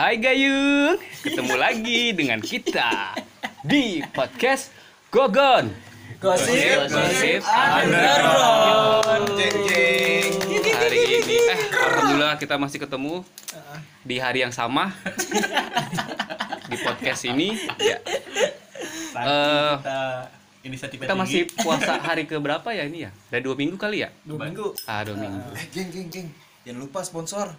Hai Gayung, ketemu lagi dengan kita di podcast Gogon. Gosip, gosip, underground. Hari ini, eh, alhamdulillah kita masih ketemu di hari yang sama di podcast ini. Ya, Eh, kita inisiatif kita masih puasa hari ke berapa ya ini ya? Udah dua minggu kali ya? Dua minggu. Ah, dua minggu. Eh, geng geng geng. Jangan lupa sponsor.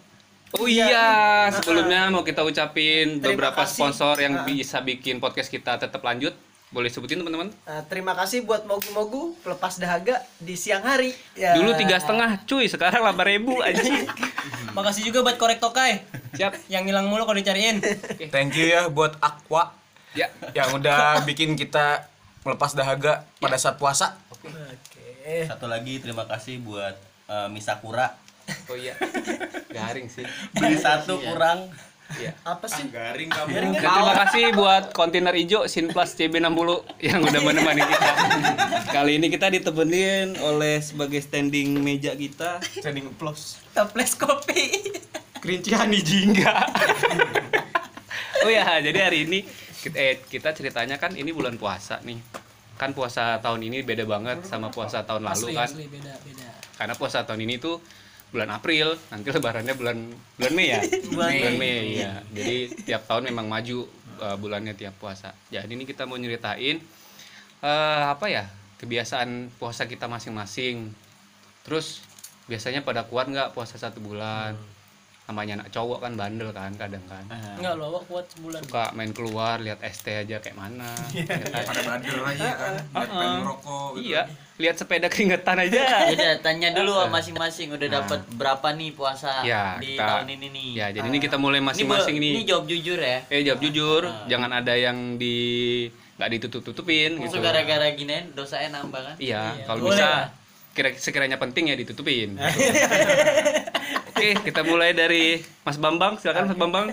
Oh iya, sebelumnya mau kita ucapin Terima beberapa kasih. sponsor yang Ah. bisa bikin podcast kita tetap lanjut. Boleh sebutin teman-teman? Nah, terima kasih buat mogu-mogu pelepas dahaga di siang hari. Ya. Dulu tiga setengah, cuy. Sekarang delapan ribu aja. Makasih juga buat korek tokai Siap. yang hilang mulu kalau dicariin. Thank you ya buat Aqua Ya. yang udah bikin kita melepas dahaga pada saat puasa. Oke. Satu lagi terima kasih buat eh, Misakura. Oh iya. Garing sih. Beli satu kurang. Iya. Apa sih? Garing kamu. Dan terima kasih buat kontainer hijau Sinplus CB60 yang udah menemani kita. Kali ini kita ditemenin oleh sebagai standing meja kita Standing applause. Toples kopi. Kerinci Hani Jingga. oh ya, jadi hari ini kita, eh, kita ceritanya kan ini bulan puasa nih. Kan puasa tahun ini beda banget sama puasa tahun lalu Asli, kan. asli beda beda. Karena puasa tahun ini tuh bulan April, nanti lebarannya bulan bulan Mei ya. Bulan Mei ya. Jadi tiap tahun memang maju uh, bulannya tiap puasa. Jadi ini kita mau nyeritain eh apa ya? kebiasaan puasa kita masing-masing. Terus biasanya pada kuat nggak puasa satu bulan? Namanya anak cowok kan bandel kan kadang kan. Enggak loh, awak kuat sebulan. Suka main keluar lihat ST aja kayak mana. ya kan? Pada bader aja kan. Lihat gitu. Iya, lihat sepeda keringetan aja. Udah tanya dulu sama masing-masing udah Nah. dapat berapa nih Ya, puasa Iya, di kita- tahun ini nih. Ya, jadi ini kita mulai masing-masing nih. Ini jawab jujur ya. Eh jawab jujur, Ah. jangan ada yang di nggak ditutup-tutupin gitu. Gara-gara gini dosanya nambah kan? Iya, Iya, kalau bisa kira sekiranya penting ya ditutupin. gitu. Oke, kita mulai dari Mas Bambang. Silakan Mas Bambang.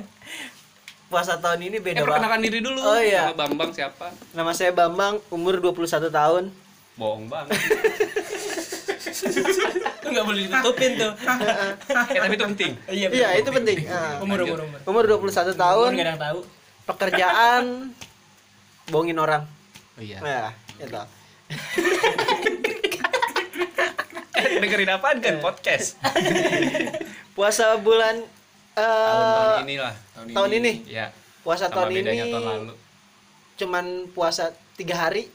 Puasa tahun ini Eh, beda banget. perkenalkan diri dulu. Oh, iya. Nama Bambang siapa? Nama saya Bambang, umur 21 tahun. Bohong banget. Enggak boleh ditutupin tuh. eh, tapi itu penting. Iya, Iya, itu penting. Ah. Umur umur umur. Umur 21 Umur tahun, enggak ada yang tahu. pekerjaan bohongin orang. Oh iya. Nah, itu. Eh, dengerin apaan kan podcast? Puasa bulan eh Tahun-tahun inilah. tahun ini. Ya. Puasa Sama tahun ini tahun lalu. cuman puasa tiga hari.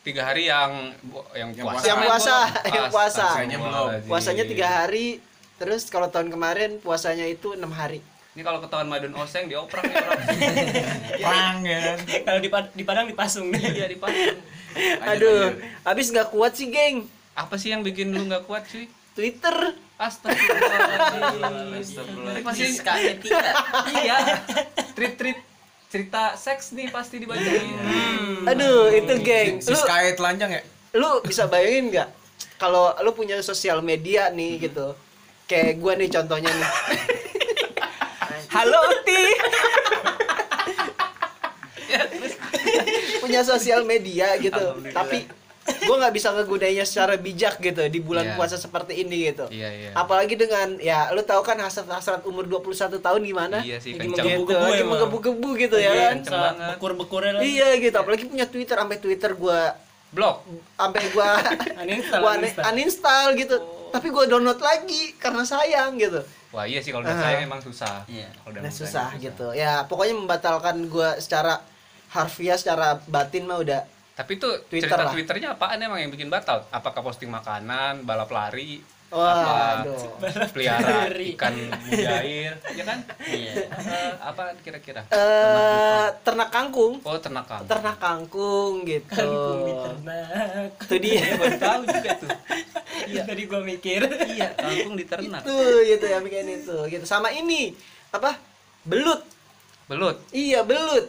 Tiga hari yang yang Yang puasa. Yang puasa, yang puasa. Puasanya belum. Puasanya tiga hari. Terus kalau tahun kemarin puasanya itu enam hari. Ini kalau ketahuan Madun Oseng dioprek nih orang. Perang ya kan. Kalau di, di Padang dipasung deh. Iya dipasang. Aduh, habis nggak kuat sih, geng. Apa sih yang bikin lu nggak kuat cuy? Twitter. Astagfirullahaladzim. Masih Siska tiga. iya. Treat treat cerita seks nih pasti dibacain. Aduh, itu geng. Si Lu, Sky telanjang ya? lu bisa bayangin nggak? Kalau lu punya sosial media nih gitu. Kayak gua nih contohnya nih. Halo Uti. punya sosial media gitu. Tapi gua nggak bisa ngegunainya secara bijak gitu di bulan Iya. puasa seperti ini gitu. Iya iya. Apalagi dengan ya lu tahu kan hasrat-hasrat umur 21 tahun gimana? Iya sih kenceng. Gitu, lagi emang. menggebu-gebu gitu ya Iya, kan. kenceng banget. Bekur-bekurnya lagi. Iya gitu, apalagi punya Twitter sampai Twitter gua Blok. sampai gua Uninstall, gua uninstall. uninstall gitu. Tapi gua download lagi karena sayang gitu. Wah iya sih kalau udah Ah. sayang emang susah. Iya. Kalau udah Nah, sayang susah gitu. Ya, pokoknya membatalkan gua secara harfiah, secara batin mah udah Tapi itu Twitter cerita lah. twitternya apaan emang yang bikin batal? Apakah posting makanan, balap lari, Wah, apa aduh. pelihara ikan mujair, ya kan? Iya. Eh, apa kira-kira? Eh, ternak kangkung. Oh ternak kangkung. Ternak kangkung gitu. Kangkung diternak. Itu dia. Baru tahu juga tuh. Iya. Tadi gua mikir. Iya, kangkung diternak. Tuh gitu ya bikin itu gitu. Sama ini apa? Belut. Belut. Iya, belut.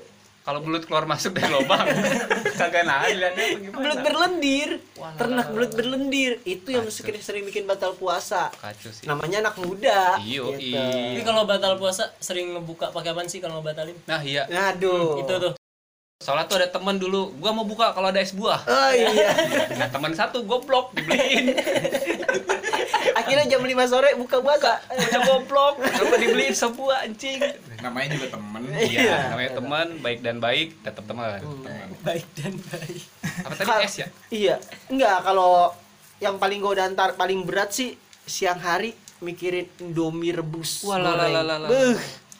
Kalau belut keluar masuk dari lubang, kagak nahan liatnya apa? Belut berlendir. Wah, Ternak belut berlendir. Itu yang sering, sering bikin batal puasa. Kacau sih. Namanya anak muda. Iyo, gitu. iya. Tapi kalau batal puasa sering ngebuka pakai apaan sih kalau batalin? Nah iya. Aduh. Itu tuh. Soalnya tuh ada temen dulu, gua mau buka kalau ada es buah. Oh iya. Nah teman satu goblok dibeliin, Akhirnya jam 5 sore buka puasa. udah goblok, kenapa dibeliin sebuah anjing? Namanya juga temen. Iya, namanya teman, baik dan baik, tetap teman. Baik dan baik. Apa tadi Kal- es ya? Iya. Enggak, kalau yang paling godaan tar paling berat sih siang hari mikirin Indomie rebus. Wah, lah, lah, goreng. lah, lah, lah. Beuh.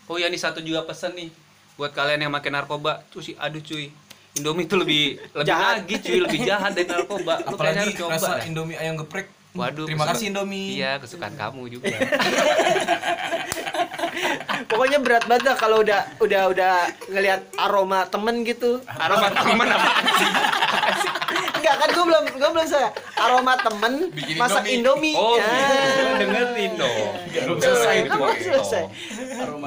Oh ya, nih satu juga pesen nih buat kalian yang makin narkoba. Cuy, sih, aduh cuy. Indomie itu lebih lebih Jahat. lagi cuy, lebih jahat dari narkoba. Lu Apalagi harus coba. rasa dah. Indomie ayam geprek. Waduh, Terima kesukaan- kasih Indomie. Iya, kesukaan kamu juga. Pokoknya berat banget dah kalau udah udah udah ngelihat aroma temen gitu. Aroma temen apa? Enggak kan gue belum gue belum saya. Aroma temen Bikin masak Indomie. Indomie. Oh, Ya. gitu. dengerin dong. Tuh, selesai itu. selesai.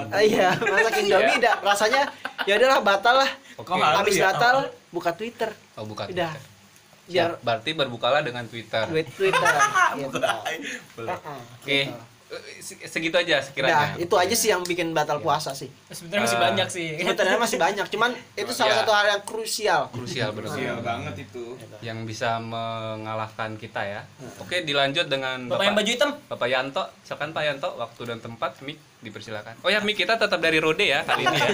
Ah, iya, masak Indomie dah rasanya ya udahlah batal lah. Oke. Habis ya? batal buka Twitter. Oh, bukan. Udah. Biar berarti berbukalah dengan Twitter. Twitter. gitu. Oke. Eh, se- Segitu aja sekiranya. itu aja sih yang bikin batal puasa sih. Sebenarnya masih Ah. banyak sih. Sebenarnya masih banyak, cuman itu salah Ya. satu hal yang krusial. Krusial benar. Sial banget itu. Yang bisa mengalahkan kita ya. Oke, dilanjut dengan Bapak yang baju hitam. Bapak Yanto, silakan Pak Yanto, waktu dan tempat, mic dipersilakan. Oh ya, mic kita tetap dari Rode ya kali ini ya.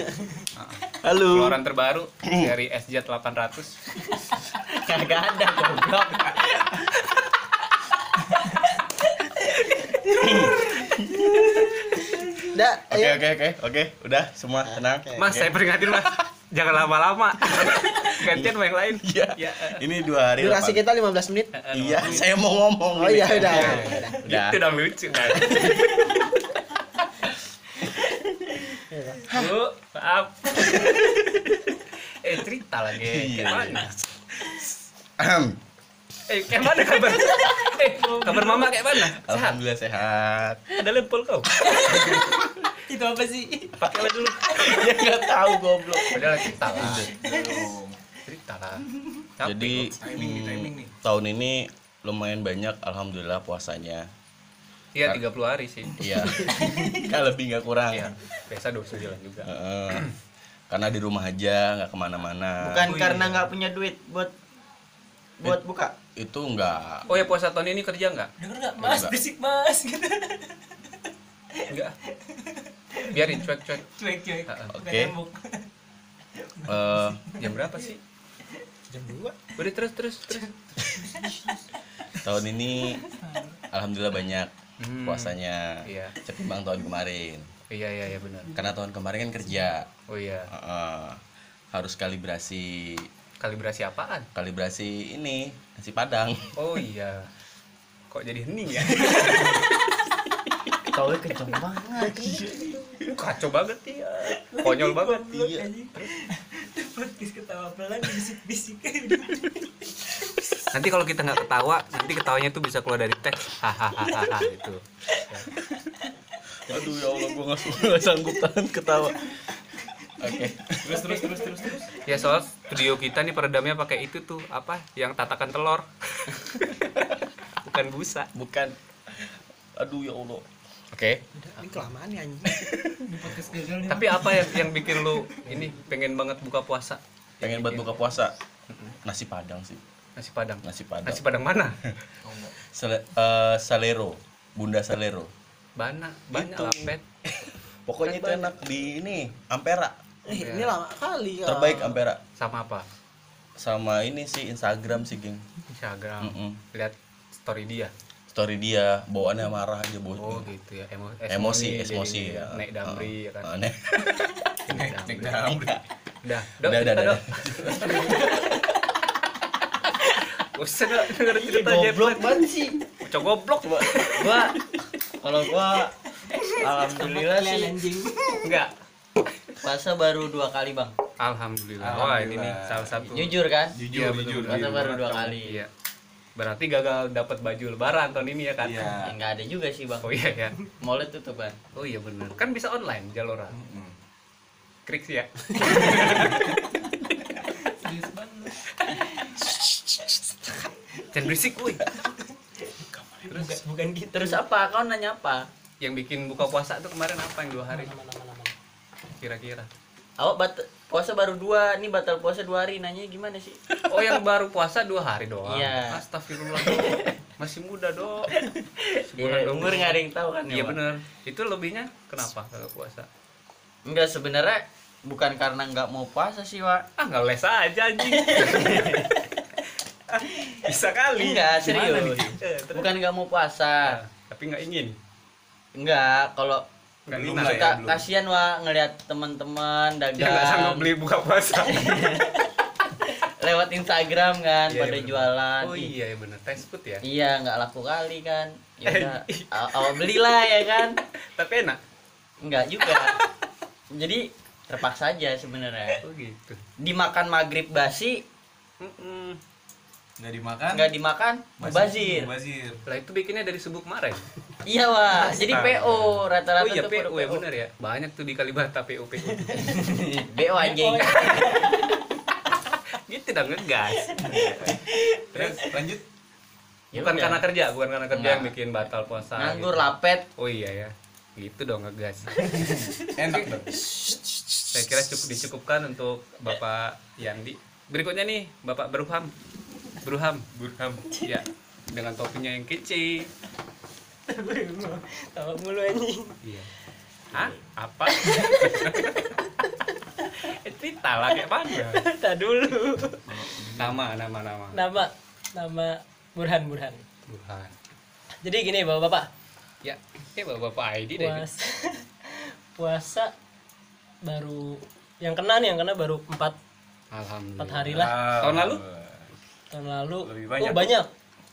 Halo. Keluaran terbaru dari SJ 800. Kagak ada goblok. Dah, Oke oke oke oke udah semua tenang. Mas, saya peringatin Mas. Jangan lama-lama. Gantian sama yang lain. Iya. Ya. Ini dua hari. Durasi lepas. kita 15 menit. Iya, saya mau ngomong. Oh ini. iya udah. Udah. Udah. Itu udah lucu kan. Bu, maaf. eh cerita lagi. Iya, Kayak mana? Ahem. Eh, kayak mana kabar? eh, kabar mama kayak mana? Alhamdulillah sehat. Ada lempol kau. Itu apa sih? Pakai lah dulu. Dia nggak tahu goblok. Lah cerita lah. Cerita lah. Capek Jadi kok. Timing nih, timing nih. tahun ini lumayan banyak alhamdulillah puasanya. iya 30 hari sih. Iya. Nggak lebih nggak kurang. Iya. Biasa 29 juga. Heeh. Karena di rumah aja nggak ke mana-mana. Bukan Oh, iya. karena nggak punya duit buat buat buka. Itu nggak. Oh ya puasa tahun ini kerja nggak? Dengar nggak? Mas, Enggak. berisik mas. Gitu. Enggak. Biarin cuek-cuek. Cuek cuek. Ah, ah. Oke. Eh, Jam berapa sih? Jam dua. Udah terus terus terus. tahun ini alhamdulillah banyak Hmm. puasanya. Iya. Ketimbang tahun kemarin. Iya iya iya benar. Karena tahun kemarin kan kerja. Oh iya. Heeh. harus kalibrasi Kalibrasi apaan? kalibrasi ini nasi padang. Oh iya. Kok jadi hening ya? Tahu kenceng banget. Kacau banget ya. Konyol banget. Iya. Podcast ketawa pelan bisik-bisik. Nanti kalau kita nggak ketawa, nanti ketawanya tuh bisa keluar dari teks. Hahaha gitu. Aduh ya Allah gua nggak nggak sanggup tahan ketawa. Oke. Terus terus terus terus terus. Ya soal studio kita nih peredamnya pakai itu tuh apa? Yang tatakan telur. Bukan busa. Bukan. Aduh ya Allah. Oke. Ini kelamaan ya anjing. Di podcast gagal nih. Tapi apa yang yang bikin lu ini pengen banget buka puasa? Pengen buat buka puasa. Nasi padang sih. Nasi padang. Nasi padang. Nasi padang mana? Sele- eh, Salero. Bunda Salero. Banyak, banyak Itu. lah, Pet. Pokoknya itu enak di ini Ampera. Eh, ini lama kali ya. Terbaik Ampera. Sama apa? Sama ini sih Instagram sih, geng. Instagram. Mm-mm. Lihat story dia. Story dia bawaannya marah aja bos. Oh gitu ya. Emo emosi, emosi ya. ya. Naik damri ya kan. Ah, naik. Naik Nek damri. Udah, Udah, Dok, udah, udah. Usah Dok, denger cerita Goblok banget sih. Cok goblok. Gua kalau gua alhamdulillah sih anjing. Enggak. Puasa baru dua kali bang. Alhamdulillah. Wah, ini nih salah satu. Jujur kan? Iya, Jujur, betul. jujur. Puasa baru dua kamu. kali. Iya. Berarti gagal dapat baju lebaran tahun ini ya kan? Iya. Ya, nggak ada juga sih bang. Oh iya ya. Mallnya tutup kan. Oh iya benar. Kan bisa online Jalora. Mm. Krik sih ya. Serius banget. Jangan berisik, woi. Bukan, bukan gitu. Terus apa? Kau nanya apa? Yang bikin buka puasa tuh kemarin apa yang dua hari? Mana, mana, mana. Kira-kira. Awak bat puasa baru dua, nih batal puasa dua hari. Nanya gimana sih? Oh yang baru puasa dua hari doang. Iya. Astagfirullah. Dok. Masih muda dok. Sebulan Ya, dong. umur nggak ada yang tahu kan ya, Iya Pak? bener. Itu lebihnya kenapa kalau puasa? Enggak sebenarnya bukan karena nggak mau puasa sih, Wak. Ah nggak les aja anjing. Bisa kali. Enggak, serius. Eh? Bukan nggak mau puasa. Ah, tapi nggak ingin. Enggak, kalau Nggak Belum lah ya, belum. kasihan Wak ngelihat teman-teman dagang Ya nggak sanggup beli buka puasa. lewat Instagram kan Iya, pada bener. jualan. Oh iya ya bener. Fast food ya. Iya, nggak laku kali kan. Ya udah, aw- awal belilah ya kan. Tapi enak. Enggak juga. Jadi terpaksa aja sebenarnya. Oh gitu. Dimakan maghrib basi, Mm-mm. Nggak dimakan. nggak dimakan, mubazir. Mubazir. Lah itu bikinnya dari subuh kemarin. Iya wah, jadi. PO rata-rata oh iya tuh PO pada ya bener ya. Banyak tuh di Kalibata PO PO. BO anjing. gitu dong ngegas. Terus lanjut. Ya bukan udah. karena kerja, bukan karena kerja yang bikin batal puasa. Nganggur gitu. lapet. Oh iya ya. Gitu dong ngegas. Enak dong. Saya kira cukup dicukupkan untuk Bapak Yandi. Berikutnya nih Bapak Berham. Berham. Berham. Ya. Dengan topinya yang kece. Tawa mulu anjing. Iya. Hah? Apa? Itu lah kayak mana? Tak dulu. Nama, nama, nama. Nama nama Burhan Burhan. Burhan. Jadi gini Bapak-bapak, Ya, kayak bapak ID deh. puasa puasa baru yang kena nih yang kena baru 4 Alhamdulillah. 4 hari lah Tahun lalu? Tahun lalu. Lebih banyak. Oh, banyak.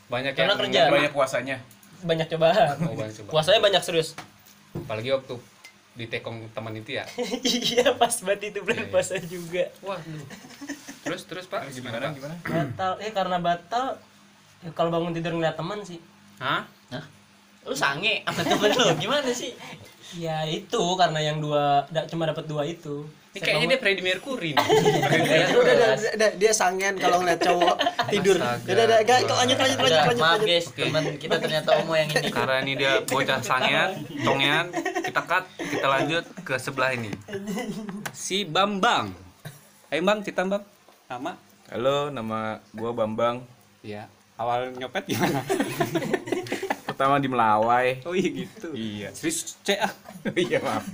Banyak Karena yang kerja. Banyak puasanya. Banyak cobaan. Oh, banyak coba. Puasanya banyak serius. Apalagi waktu di tekong teman itu ya. iya, pas banget itu bulan Iya, iya. puasa juga. Waduh. Terus terus Pak gimana, Gimana? Pak? Gimana? Batal, eh karena batal ya kalau bangun tidur ngeliat teman sih. Hah? Hah? Lu sange sama temen lu gimana sih? Ya itu karena yang dua da, cuma dapat dua itu. Ini kayaknya dia Freddie Mercury nih. Udah, udah, udah, udah, dia sangen kalau ngeliat cowok tidur. Astaga. Udah, udah, gak, lanjut, lanjut, lanjut, lanjut, maaf lanjut. guys, teman kita ternyata Omo yang ini. Karena ini dia bocah sangean, tongean, kita cut, kita lanjut ke sebelah ini. Si Bambang. Ayo Bang, kita Bang. Nama? Halo, nama gua Bambang. Iya. Awal nyopet gimana? Pertama di Melawai. Oh iya gitu. Iya. Serius C ah. iya, maaf.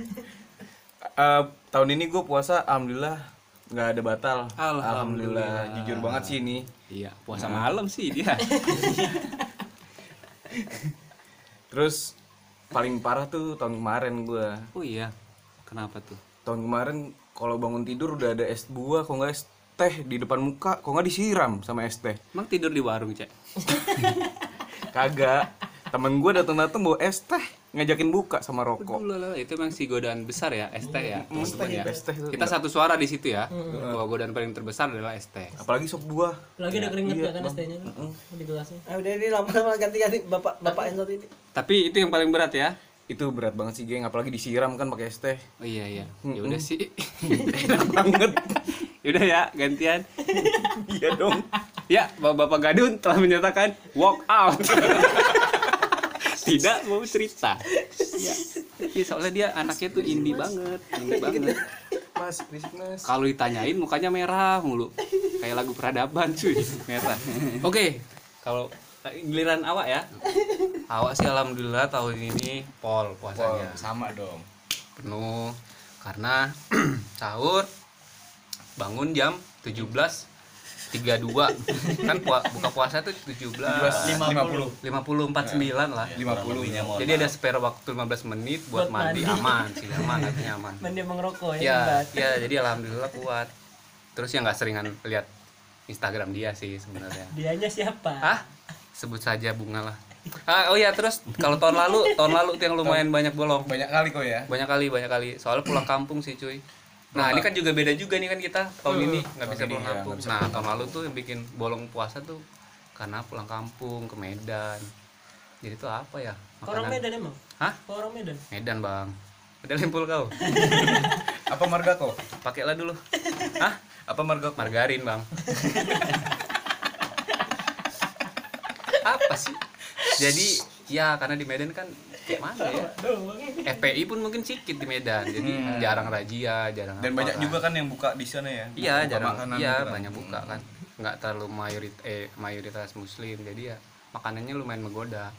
Eh, tahun ini gue puasa alhamdulillah nggak ada batal. Alhamdulillah. Jujur banget sih ini. Iya, puasa malam sih dia. Terus paling parah tuh tahun kemarin gua. Oh iya. Kenapa tuh? Tahun kemarin kalau bangun tidur udah ada es buah, kok nggak es teh di depan muka, kok nggak disiram sama es teh. Emang tidur di warung, Cek? Kagak. Temen gue datang-datang bawa es teh, ngajakin buka sama rokok. Ulala, itu emang si godaan besar ya, ST ya, teman-teman ya. Es teh tuh. Kita satu suara di situ ya. Bahwa godaan paling terbesar adalah ST. Apalagi sop buah. Lagi ada keringet Iya, ya kan. ST-nya di gelasnya. Ah, udah ini lama-lama ganti-ganti bapak bapak yang satu ini. Tapi itu yang paling berat ya. Itu berat banget sih, geng. Apalagi disiram kan pakai es teh. Oh iya iya. Ya udah sih. Enak banget. Yaudah ya, gantian. Iya dong. Ya, Bapak Gadun telah menyatakan walk out. Tidak mau cerita. Ya. Iya, soalnya dia anaknya tuh indie banget, indie banget. Mas, risik mas. Kalau ditanyain mukanya merah mulu. Kayak lagu peradaban cuy, merah. Oke, kalau giliran awak ya. Awak sih alhamdulillah tahun ini pol puasanya. sama dong. Penuh karena sahur bangun jam 17.32 kan pua- buka puasa tuh 17 50. 50 49 lah 50. jadi ada spare waktu 15 menit buat Buat mandi, mandi. aman sih aman artinya aman Mandi emang rokok ya. ya ya jadi alhamdulillah kuat terus yang nggak seringan lihat Instagram dia sih sebenarnya Dianya siapa? ah sebut saja bunga lah ah, oh ya terus kalau tahun lalu tahun lalu tuh yang lumayan banyak bolong Banyak kali kok ya. banyak kali banyak kali soalnya pulang kampung sih cuy nah ini kan juga beda juga nih kan kita tahun ini nggak bisa pulang ya, kampung. nah tahun lalu tuh yang bikin bolong puasa tuh karena pulang kampung ke Medan. Jadi tuh apa ya Kau orang makanan- Medan emang? Hah? Kau orang Medan? Medan bang. Udah lempul kau. Apa marga kok? pakailah dulu. Hah? Apa marga margarin bang. Apa sih? Jadi ya karena di Medan kan mana ya FPI pun mungkin sedikit di Medan jadi jarang razia jarang Dan banyak kan. juga kan yang buka di sana ya. iya Buka jarang iya gitu kan. banyak buka kan nggak terlalu mayorit eh mayoritas muslim jadi ya makanannya lumayan menggoda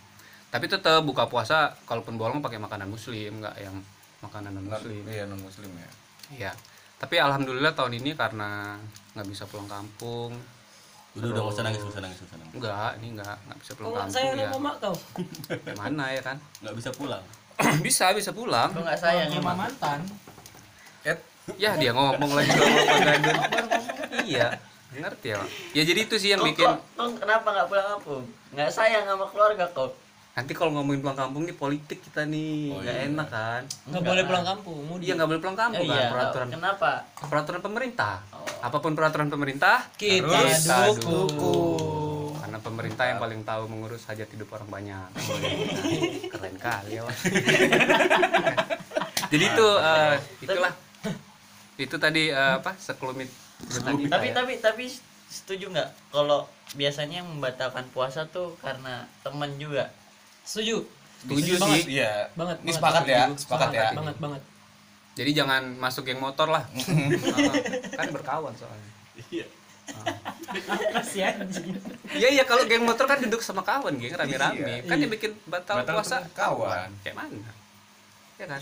tapi tetap buka puasa kalaupun bolong pakai makanan muslim nggak yang makanan non muslim Iya non muslim ya. Iya. Tapi alhamdulillah tahun ini karena nggak bisa pulang kampung. Udah udah nggak usah nangis, nggak usah nangis, nggak usah nangis. Enggak, ini enggak nggak bisa pulang Oh, kampung sayang ya. sama mak kau. Mana ya kan? Nggak bisa pulang. bisa, bisa pulang. Lu nggak sayang emang. mantan Eh, Ya dia ngomong lagi sama Pak Gadun. Iya. Ngerti ya, Pak? Ya jadi itu sih yang bikin kok, kok kenapa nggak pulang kampung? Nggak sayang sama keluarga kok. Nanti kalau ngomongin pulang kampung nih politik kita nih Oh, nggak iya. enak kan Nggak boleh pulang kampung. Mudik. iya nggak boleh pulang kampung Eh, kan iya, peraturan kenapa? peraturan pemerintah Oh. apa pun peraturan pemerintah Kita kita dukung. dukung karena pemerintah yang paling tahu mengurus hajat hidup orang banyak keren kali ya jadi itu eh, itulah itu tadi eh, apa sekelumit kita Tapi ya. tapi tapi setuju nggak kalau biasanya yang membatalkan puasa tuh karena temen juga. Setuju. Setuju banget. sih. iya. Banget. Ini banget. sepakat ya, Setuju. sepakat ya. Banget banget. jadi jangan masuk geng motor lah Ah, kan berkawan soalnya anjing. iya iya kalau geng motor kan duduk sama kawan geng rame-rame kan yang bikin batal, Batal puasa kawan. kayak mana ya kan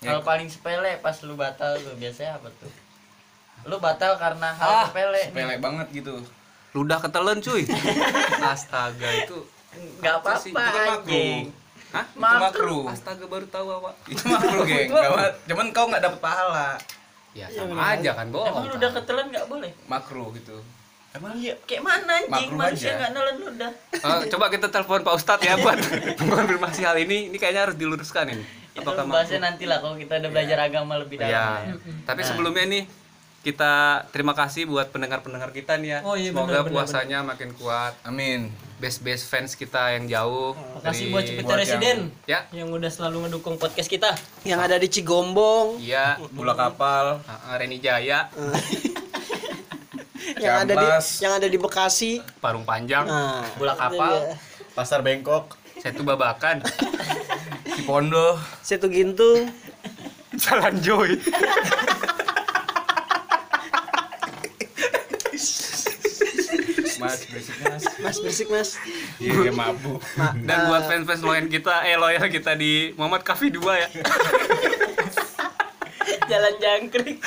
Kalau paling sepele pas lu batal tuh biasanya apa tuh? Lu batal karena hal Ah, sepele. Sepele banget gitu. ludah ketelen cuy astaga itu Nggak Apa sih? apa-apa Itu kan anjing. Hah? Itu makruh. astaga baru tahu awak Itu makruh, geng. Nggak apa- Cuman kau nggak dapet pahala. ya sama aja kan bohong Emang ludah ketelan nggak boleh? Makruh gitu. Emang iya, kayak mana anjing? Manusia nggak nelen ludah. Eh, coba kita telepon Pak Ustadz ya buat mengkonfirmasi hal ini. Ini kayaknya harus diluruskan ini. Itu Apakah bahasnya makruh? nanti lah kalau kita udah belajar agama lebih dalam. Ya. ya. Tapi Nah. sebelumnya nih kita terima kasih buat pendengar-pendengar kita nih ya. Oh, iya, Semoga benar, puasanya makin kuat. Amin. Best-best fans kita yang jauh. Makasih dari- buat Cipete buat Residen Ya. yang udah selalu ngedukung podcast kita. Yang ada di Cigombong, Iya. Bola kapal. Uh, Reni Jaya, yang ada di yang ada di Bekasi. Parung Panjang, Nah, Bola kapal. Pasar Bengkok. Setu Babakan, Cipondo. Situ Gintung. Jalan Joy. Mas, basic mas. Mas berisik Mas. Iya, iya, mabuk. Dan buat fans-fans loyal kita, eh loyal kita di Muhammad Kafi 2 ya. Jalan jangkrik.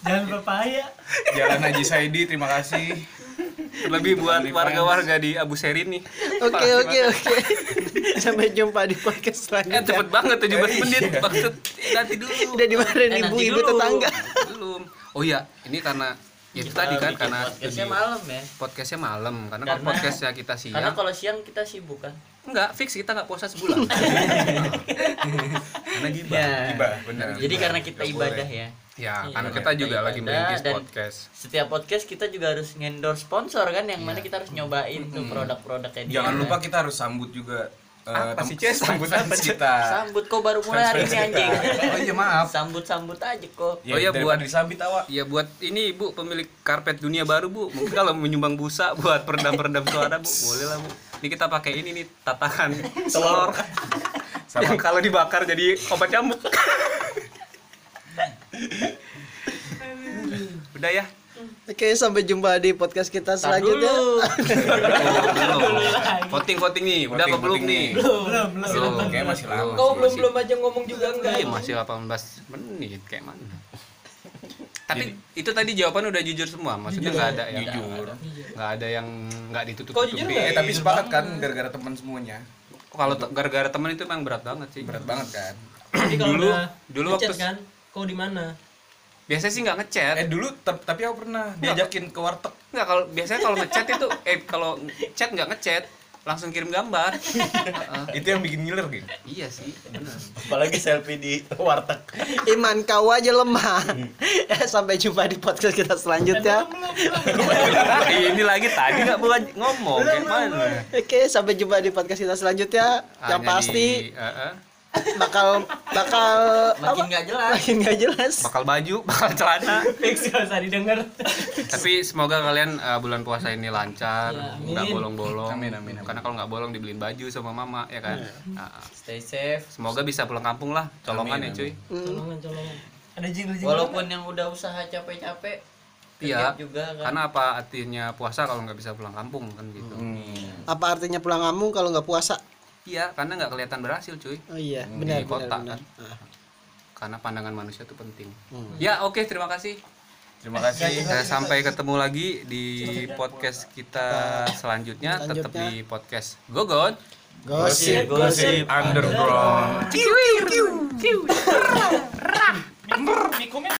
Jalan pepaya. Jalan Haji Saidi, terima kasih. Lebih buat warga-warga di Abu Serin nih. Oke oke oke. Sampai jumpa di podcast Eh selanjutnya. cepet banget 17 menit maksud nanti dulu. Udah dimarahin Eh, ibu-ibu dulu. tetangga. Belum. Oh iya, ini karena ya itu tadi kan karena podcastnya malam ya. podcastnya malam karena kalau Karena- podcastnya kita Karena siang kalau siang kita sibuk kan. enggak fix kita nggak puasa sebulan karena gibah Ya. Gibah, benar. Jadi karena kita ibadah boleh. ya. ya Iya, karena kita juga lagi ibadah merintis podcast Setiap podcast kita juga harus ngendorse sponsor kan yang Iya. mana kita harus nyobain tuh produk-produknya dia. Jangan lupa kita harus sambut juga eh, Apa sih, Ces? sambut Apa, kita. Sambut kok baru mulai hari ini anjing. Oh iya maaf. Sambut-sambut aja kok. Ya, Oh iya, buat- disambit awak. ya buat ini bu pemilik karpet dunia baru bu mungkin kalau menyumbang busa buat peredam-peredam suara bu boleh lah bu ini kita pakai ini nih tatakan telur yang kalau dibakar jadi obat nyamuk udah ya Oke, sampai jumpa di podcast kita Tar selanjutnya. voting voting nih udah apa belum nih. Belum, belum. Belum. Kayaknya masih lama. Kau Masih- belum masih- belum aja ngomong juga enggak? Iya masih 18 menit kayak mana? Tapi itu tadi jawaban udah jujur semua, maksudnya nggak ada yang Jujur. nggak ada yang nggak ditutup tutupi. Eh tapi sepakat kan gara-gara teman semuanya. Kalau gara-gara teman itu emang berat banget sih. Berat banget kan. Jadi kalau Dulu- dulu waktu- kan, kau di mana? Biasanya sih nggak ngechat. Eh dulu tapi aku pernah diajakin ke warteg. Nggak kalau biasanya kalau ngechat itu eh kalau chat nggak ngechat langsung kirim gambar. Heeh. Itu yang bikin ngiler gitu. iya sih, benar. Apalagi selfie di warteg. Iman kau aja lemah. Ya, sampai jumpa di podcast kita selanjutnya. ini lagi tadi nggak bukan ngomong kayak mana? Oke, sampai jumpa di podcast kita selanjutnya. Yang pasti di, bakal bakal makin nggak jelas. Makin nggak jelas. Bakal baju bakal celana. Fix gak usah didengar. Tapi semoga kalian uh, bulan puasa ini lancar Ya, amin. nggak bolong-bolong. Amin, amin, amin. karena kalau nggak bolong dibeliin baju sama mama ya kan? Nah, stay safe. Semoga bisa pulang kampung lah colongan Amin, ya cuy colongan colongan. Ada jingle jingle walaupun yang udah usaha capek-capek iya. juga kan. Karena apa artinya puasa kalau nggak bisa pulang kampung kan gitu. Apa artinya pulang kampung kalau nggak puasa iya karena nggak kelihatan berhasil cuy oh iya di benar kota benar, kan benar. Ah. karena pandangan manusia itu penting Hmm. ya oke terima kasih Terima kasih. Eh, sampai ketemu lagi di podcast kita selanjutnya, tetap Selanjutnya. di podcast Gogon gosip Gosip underground. di komen